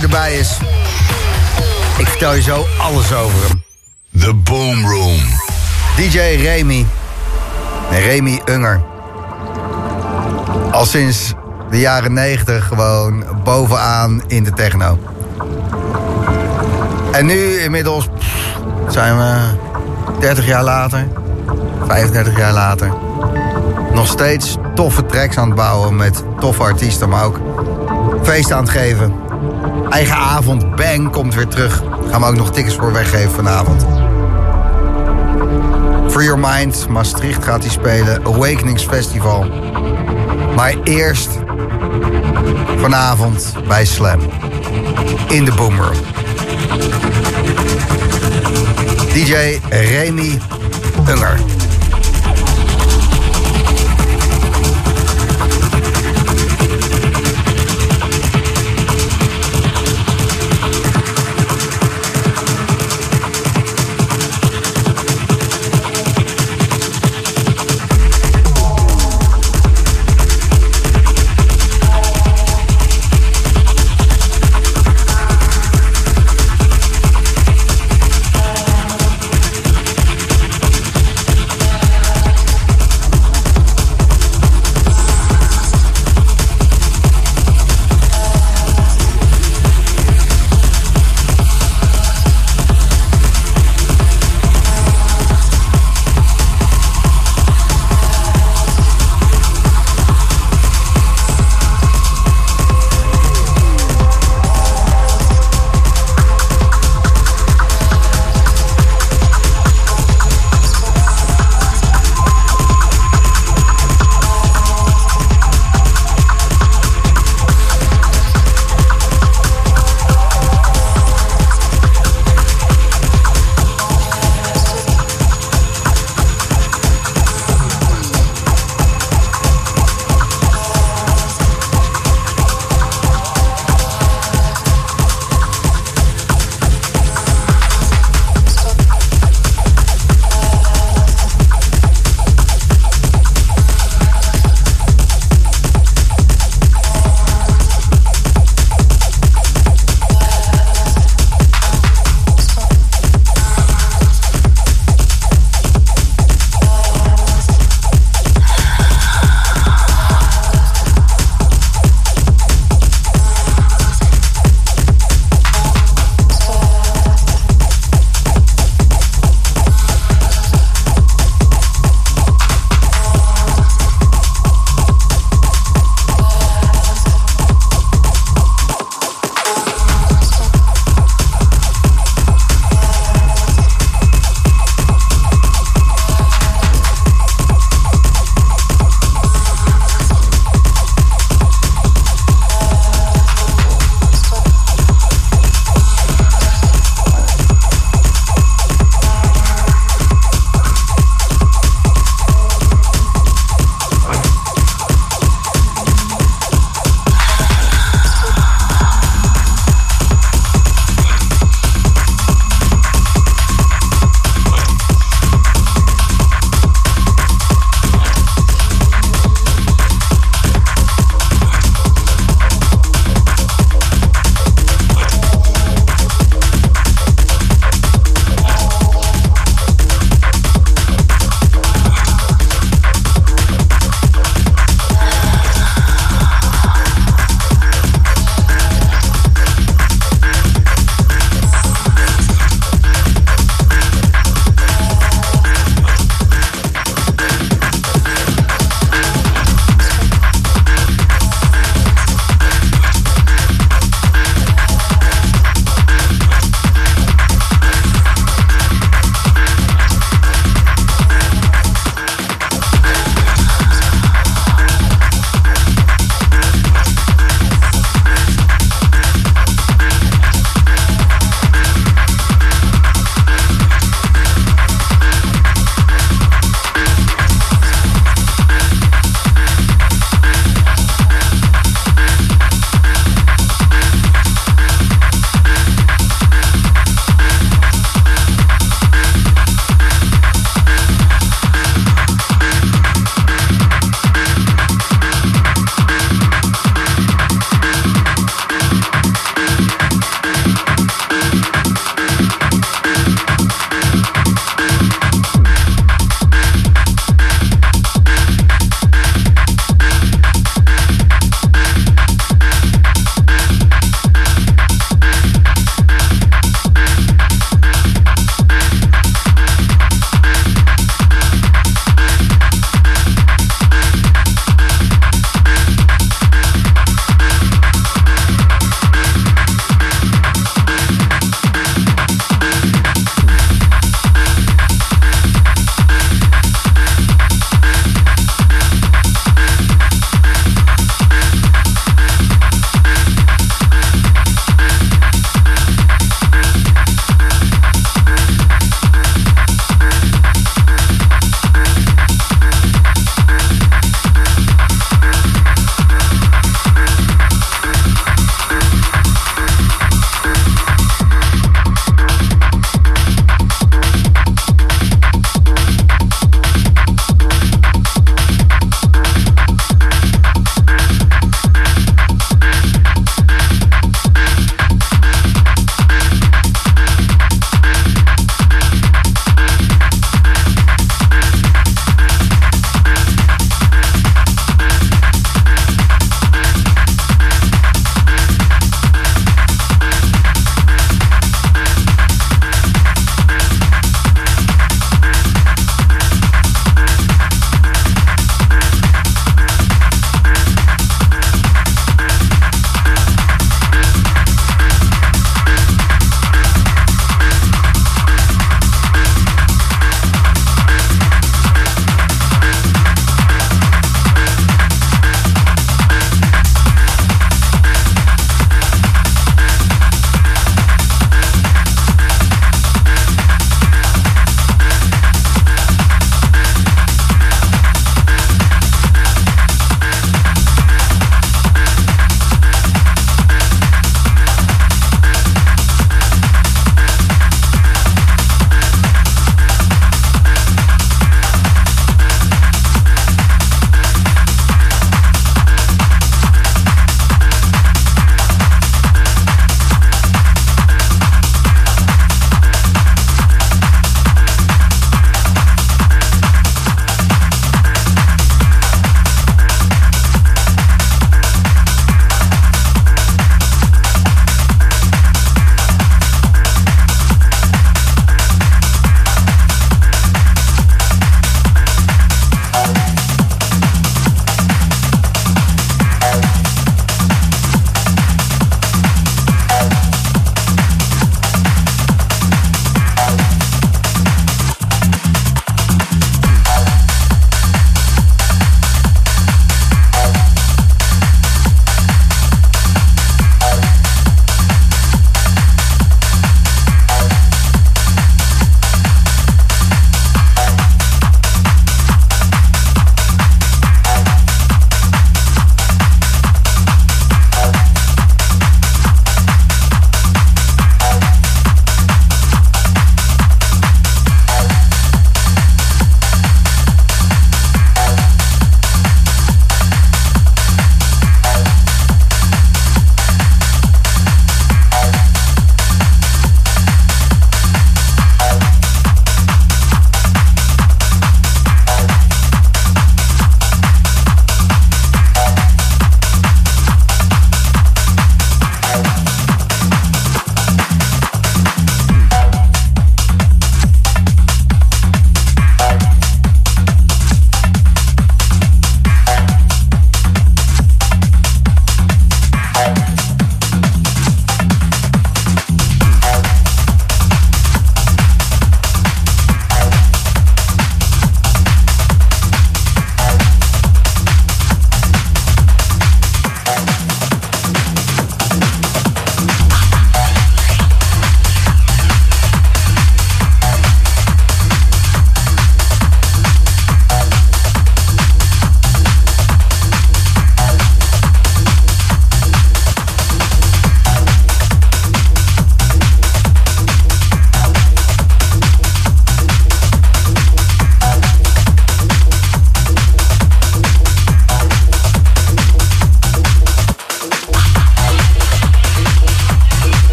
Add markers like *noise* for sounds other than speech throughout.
hij erbij is. Ik vertel je zo alles over hem. The Boom Room. DJ Remy. Remy Unger. Al sinds de jaren 90 gewoon bovenaan in de techno. En nu inmiddels zijn we 30 jaar later, 35 jaar later. Nog steeds toffe tracks aan het bouwen met toffe artiesten, maar ook feest aan het geven. Eigen avond, Bang, komt weer terug. Gaan we ook nog tickets voor weggeven vanavond. Free Your Mind, Maastricht gaat hij spelen. Awakenings Festival. Maar eerst vanavond bij Slam. In de Boomer. DJ Remy Unger.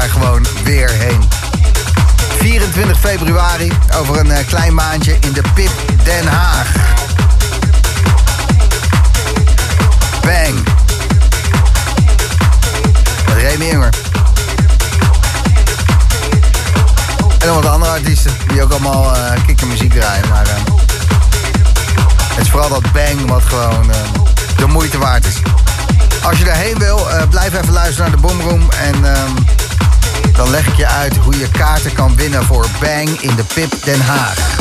Daar gewoon weer heen. 24 februari, over een uh, klein maandje in de Pip Den Haag. Bang! Met Remy. En nog wat andere artiesten die ook allemaal uh, kikkermuziek draaien. Maar uh, het is vooral dat bang wat gewoon de moeite waard is. Als je daarheen wil, blijf even luisteren naar de Boomroom. En ehm, dan leg ik je uit hoe je kaarten kan winnen voor Bang in de Pip Den Haag.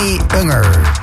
Benny Unger.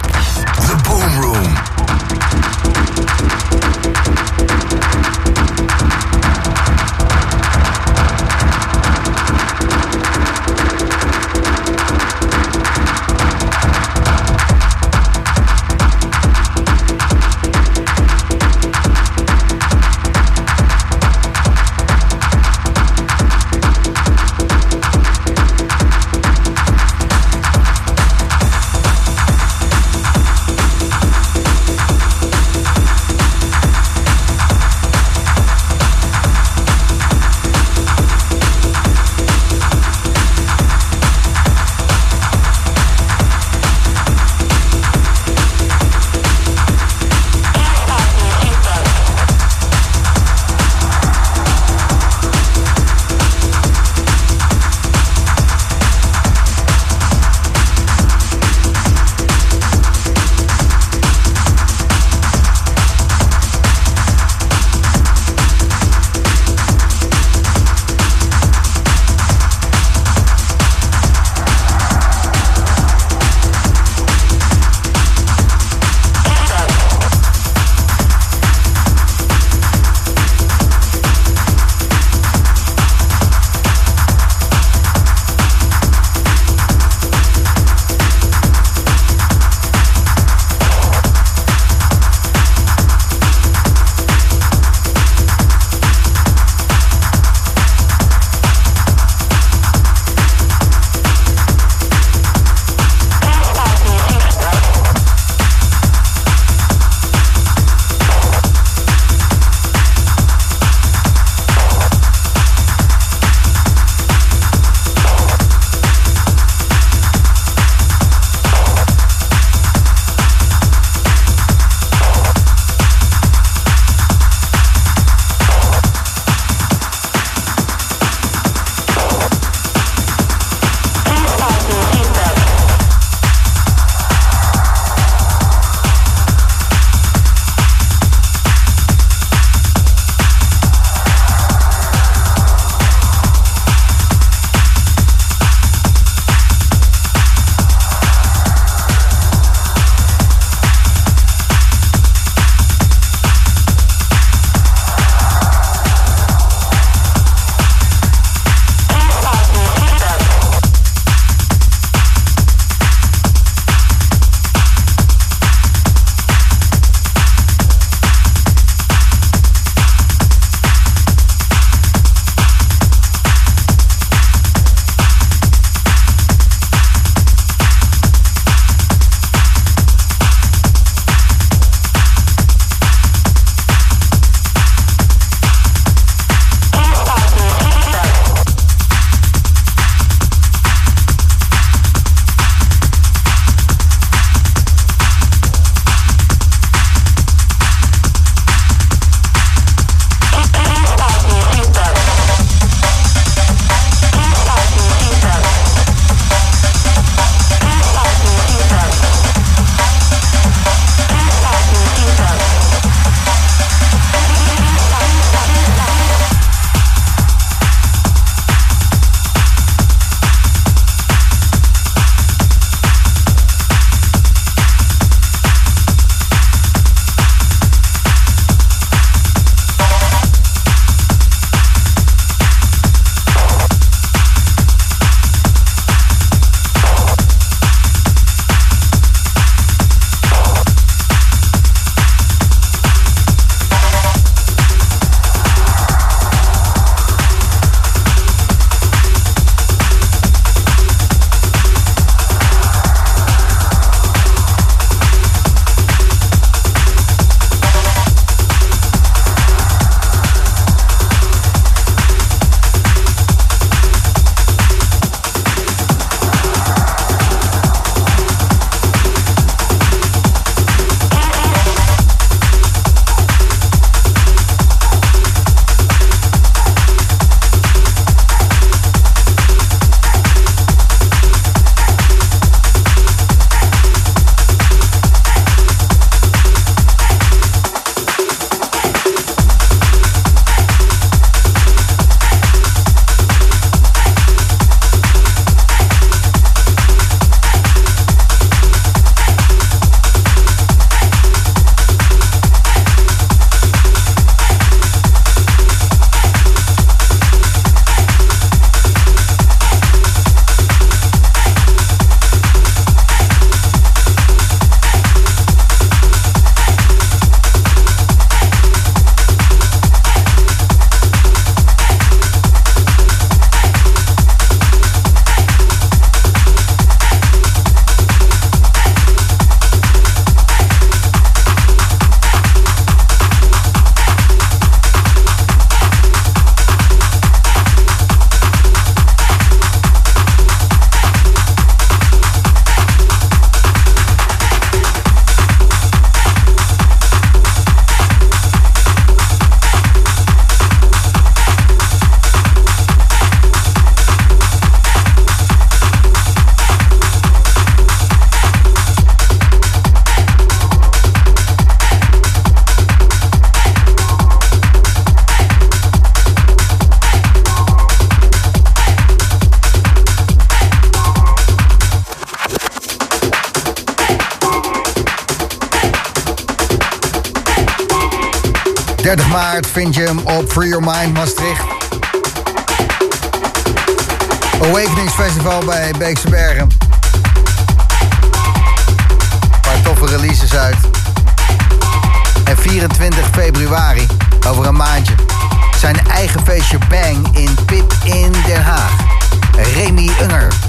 Vind je hem op Free Your Mind Maastricht. Awakenings Festival bij Beekse Bergen. Een paar toffe releases uit. En 24 februari, over een maandje, zijn eigen feestje Bang in Pip in Den Haag. Remy Unger.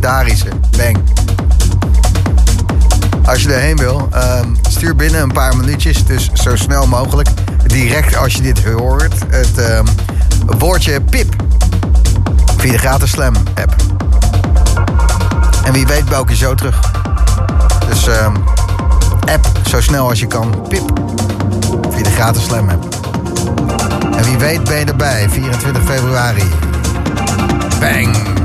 legendarische. Bang. Als je erheen wil, ehm, stuur binnen een paar minuutjes. Dus zo snel mogelijk. Direct als je dit hoort. Het ehm, woordje pip. Via de gratis slam app. En wie weet bouw ik je zo terug. Dus ehm, app zo snel als je kan. Pip. Via de gratis slam app. En wie weet ben je erbij. 24 februari. Bang.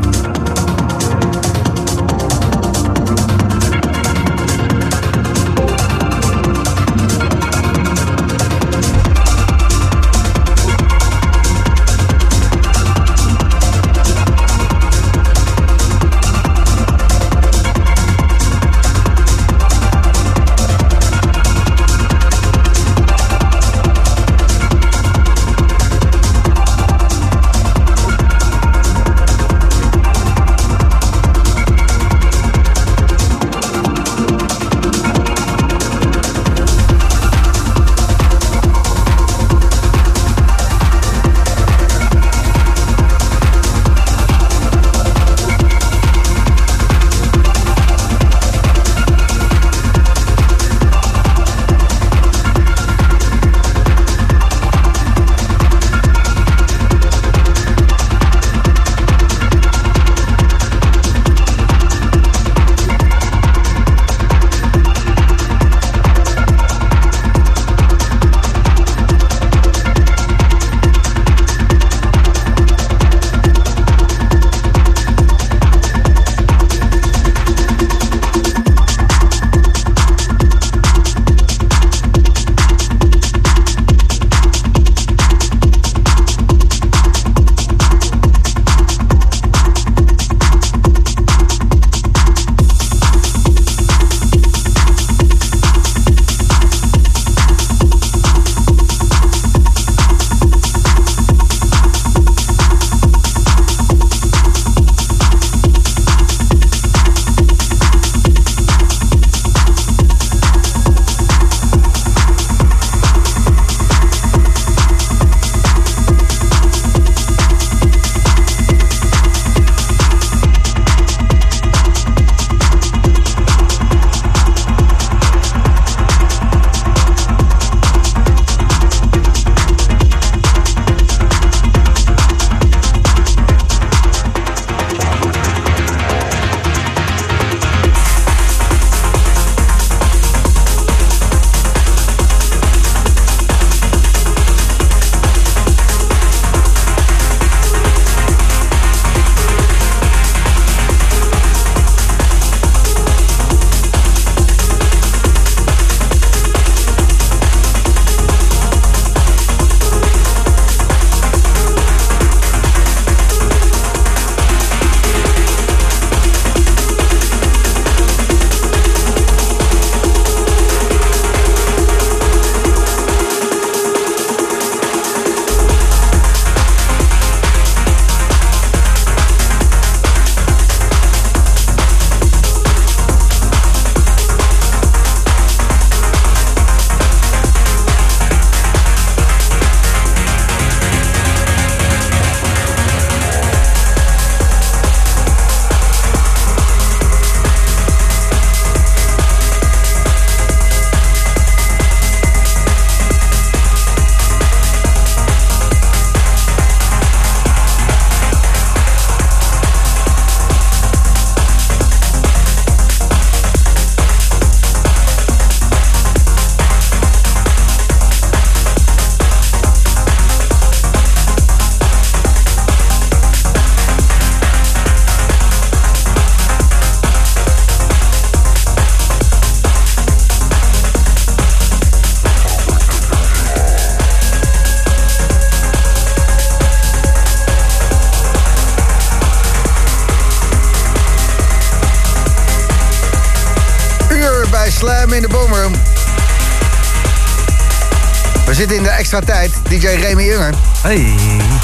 We zitten in de extra tijd. DJ Remy Unger. Hey.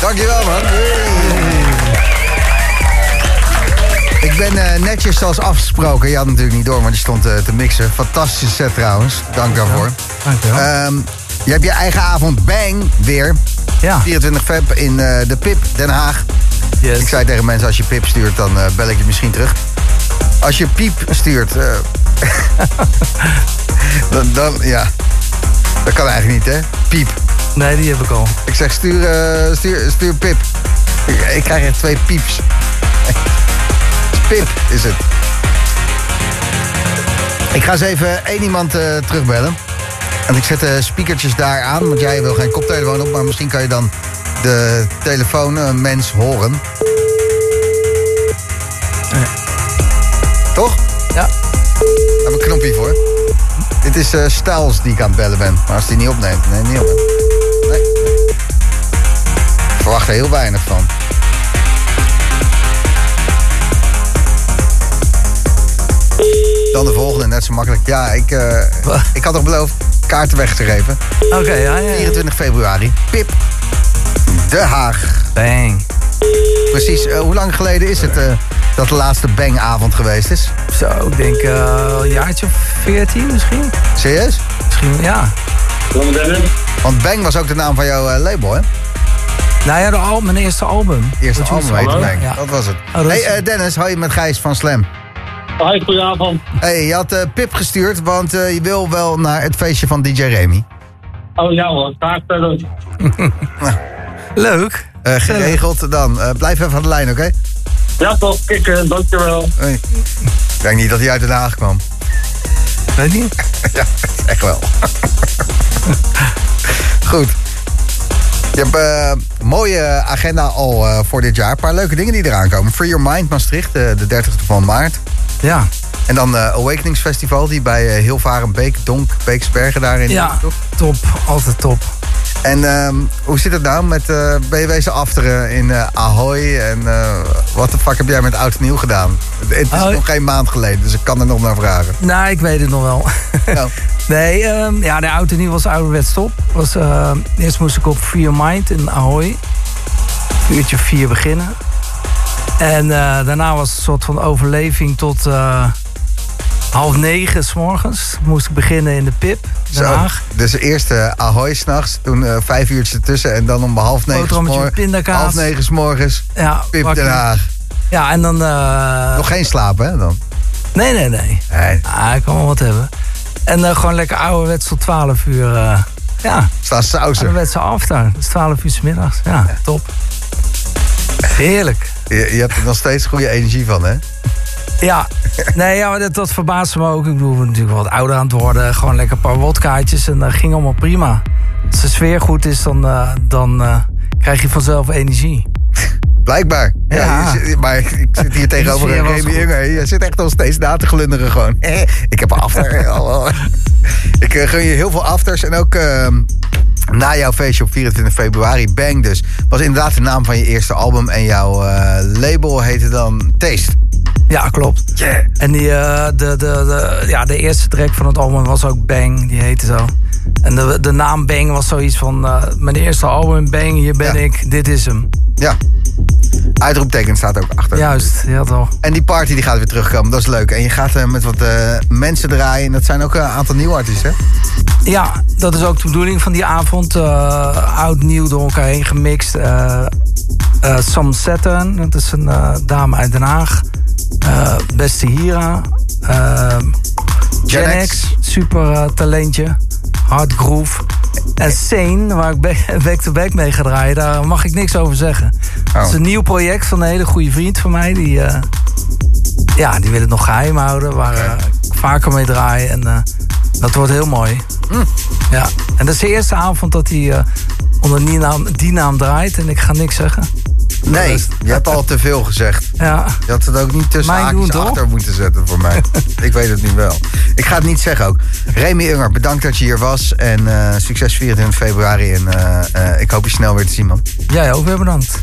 Dankjewel, man. Hey. Ik ben eh, netjes zoals afgesproken. Je had natuurlijk niet door, maar die stond eh, te mixen. Fantastische set trouwens. Dank daarvoor. Dankjewel. Ehm, je hebt je eigen avond Bang weer. ja. 24 feb in eh, de Pip, Den Haag. Yes. Ik zei tegen mensen, als je Pip stuurt, dan bel ik je misschien terug. Als je Piep stuurt, *laughs* dan, dan, ja, dat kan eigenlijk niet, hè? Piep. Nee, die heb ik al. Ik zeg, stuur, eh, stuur, stuur Pip. Ik, ik krijg echt twee pieps. *laughs* Pip is het. Ik ga eens even één iemand eh, terugbellen. En ik zet de speakertjes daar aan, want jij wil geen koptelefoon op, maar misschien kan je dan de telefoonmens horen. Toch? Ja. Daar heb ik een knopje voor. Dit is Styles die ik aan het bellen ben. Maar als die niet opneemt, nee, niet op. Nee. Ik verwacht er heel weinig van. Dan de volgende, net zo makkelijk. Ja, ik, eh, ik had toch beloofd kaarten weg te geven. Oké, ja, ja, ja. 24 februari. Pip. De Haag. Bang. Precies, eh, hoe lang geleden is het dat de laatste bangavond geweest is? Zo, ik denk eh, een jaartje of 14 misschien. Serieus? Misschien, ja. Want Bang was ook de naam van jouw eh, label, hè? Nou ja, de al, mijn eerste album. Eerste je album heette Bang. Ja. Dat was het. Oh, dat hey eh, Dennis, hoi met Gijs van Slam. Hoi, goedenavond. Hey, je had eh, Pip gestuurd, want eh, je wil wel naar het feestje van DJ Remy. Oh ja hoor, graag verder. *laughs* *laughs* Leuk. Eh, geregeld dan. Eh, blijf even aan de lijn, oké? Ja toch, kijk, eh, dankjewel. Hey. Ik denk niet dat hij uit Den Haag kwam. Weet niet? *laughs* ja, echt wel. *laughs* Goed. Je hebt eh, een mooie agenda al eh, voor dit jaar. Een paar leuke dingen die eraan komen. Free Your Mind Maastricht, eh, de 30e van maart. Ja. En dan eh Awakenings Festival, die bij uh, Hilvarenbeek, Donk, Beeksbergen daarin. Ja, top. Altijd top. En ehm, hoe zit het nou met uh, je wezen afteren in uh, Ahoy? En uh, wat de fuck heb jij met Oud en Nieuw gedaan? Het is Ahoy. nog geen maand geleden, dus ik kan er nog naar vragen. Nou, ik weet het nog wel. Nou, *laughs* Nee, ehm, ja, de auto nieuw was ouderwets top. Was, eerst moest ik op Free Mind in Ahoy. Uurtje vier beginnen. En eh, daarna was het een soort van overleving tot eh, half negen s morgens. Moest ik beginnen in de Pip, Den zo. Haag. Dus eerst uh, Ahoy s'nachts, toen uh, vijf uurtjes ertussen en dan om half negen pindakaas. half negen s morgens. Ja, Pip wakker. Den Haag. Ja, en dan... eh, Nog geen slapen, hè dan? Nee, nee, nee. Nee, Ah, ik kan wel wat hebben. En eh, gewoon lekker ouderwets tot 12 uur. eh, ja, staan sausen. ouderwetse after. Dus 12 uur 's middags. Ja, top. Heerlijk. Je, je hebt er nog steeds goede energie van, hè? Ja, nee, ja, maar dat, dat verbaasde me ook. Ik bedoel, we zijn natuurlijk wat ouder aan het worden. Gewoon lekker een paar wodkaartjes en dat ging allemaal prima. Als de sfeer goed is, dan, eh, dan eh, krijg je vanzelf energie. Blijkbaar. Ja. Ja. je zit- maar ik zit hier *laughs* tegenover een Remy. Unger. Je zit echt al steeds na te glunderen gewoon. *laughs* ik heb after. *laughs* Ik eh, gun je heel veel afters. En ook eh, na jouw feestje op 24 februari, Bang dus. Was inderdaad de naam van je eerste album. En jouw eh, label heette dan Taste. Ja, klopt. Yeah. En die, eh, de, de, de, ja, de eerste track van het album was ook Bang, die heette zo. En de, de naam Bang was zoiets van... eh, mijn eerste album, Bang, hier ben Ja. ik, dit is hem. Ja. Uitroepteken staat ook achter. Juist, ja toch. En die party die gaat weer terugkomen, dat is leuk. En je gaat eh, met wat eh, mensen draaien. En dat zijn ook een aantal nieuwe artiesten. hè? Ja, dat is ook de bedoeling van die avond. eh, oud-nieuw door elkaar heen gemixt. Sam Saturn, dat is een dame uit Den Haag. Beste Hira. Eh Gen X. Super eh, talentje. Hard groove. En Sane, waar ik *laughs* back- back-to-back mee ga draaien, daar mag ik niks over zeggen. Het is een nieuw project van een hele goede vriend van mij. Die, eh, ja, die wil het nog geheim houden, waar eh, ik vaker mee draai. En dat wordt heel mooi. Ja, en dat is de eerste avond dat hij eh, onder die naam, die naam draait. En ik ga niks zeggen. Nee, je hebt al te veel gezegd. Ja, Je had het ook niet tussen Mijn haakjes doen, achter moeten zetten voor mij. *laughs* ik weet het nu wel. Ik ga het niet zeggen ook. Remy Unger, bedankt dat je hier was. En eh, succes 24 februari. En eh, ik hoop je snel weer te zien, man. jij ook weer bedankt.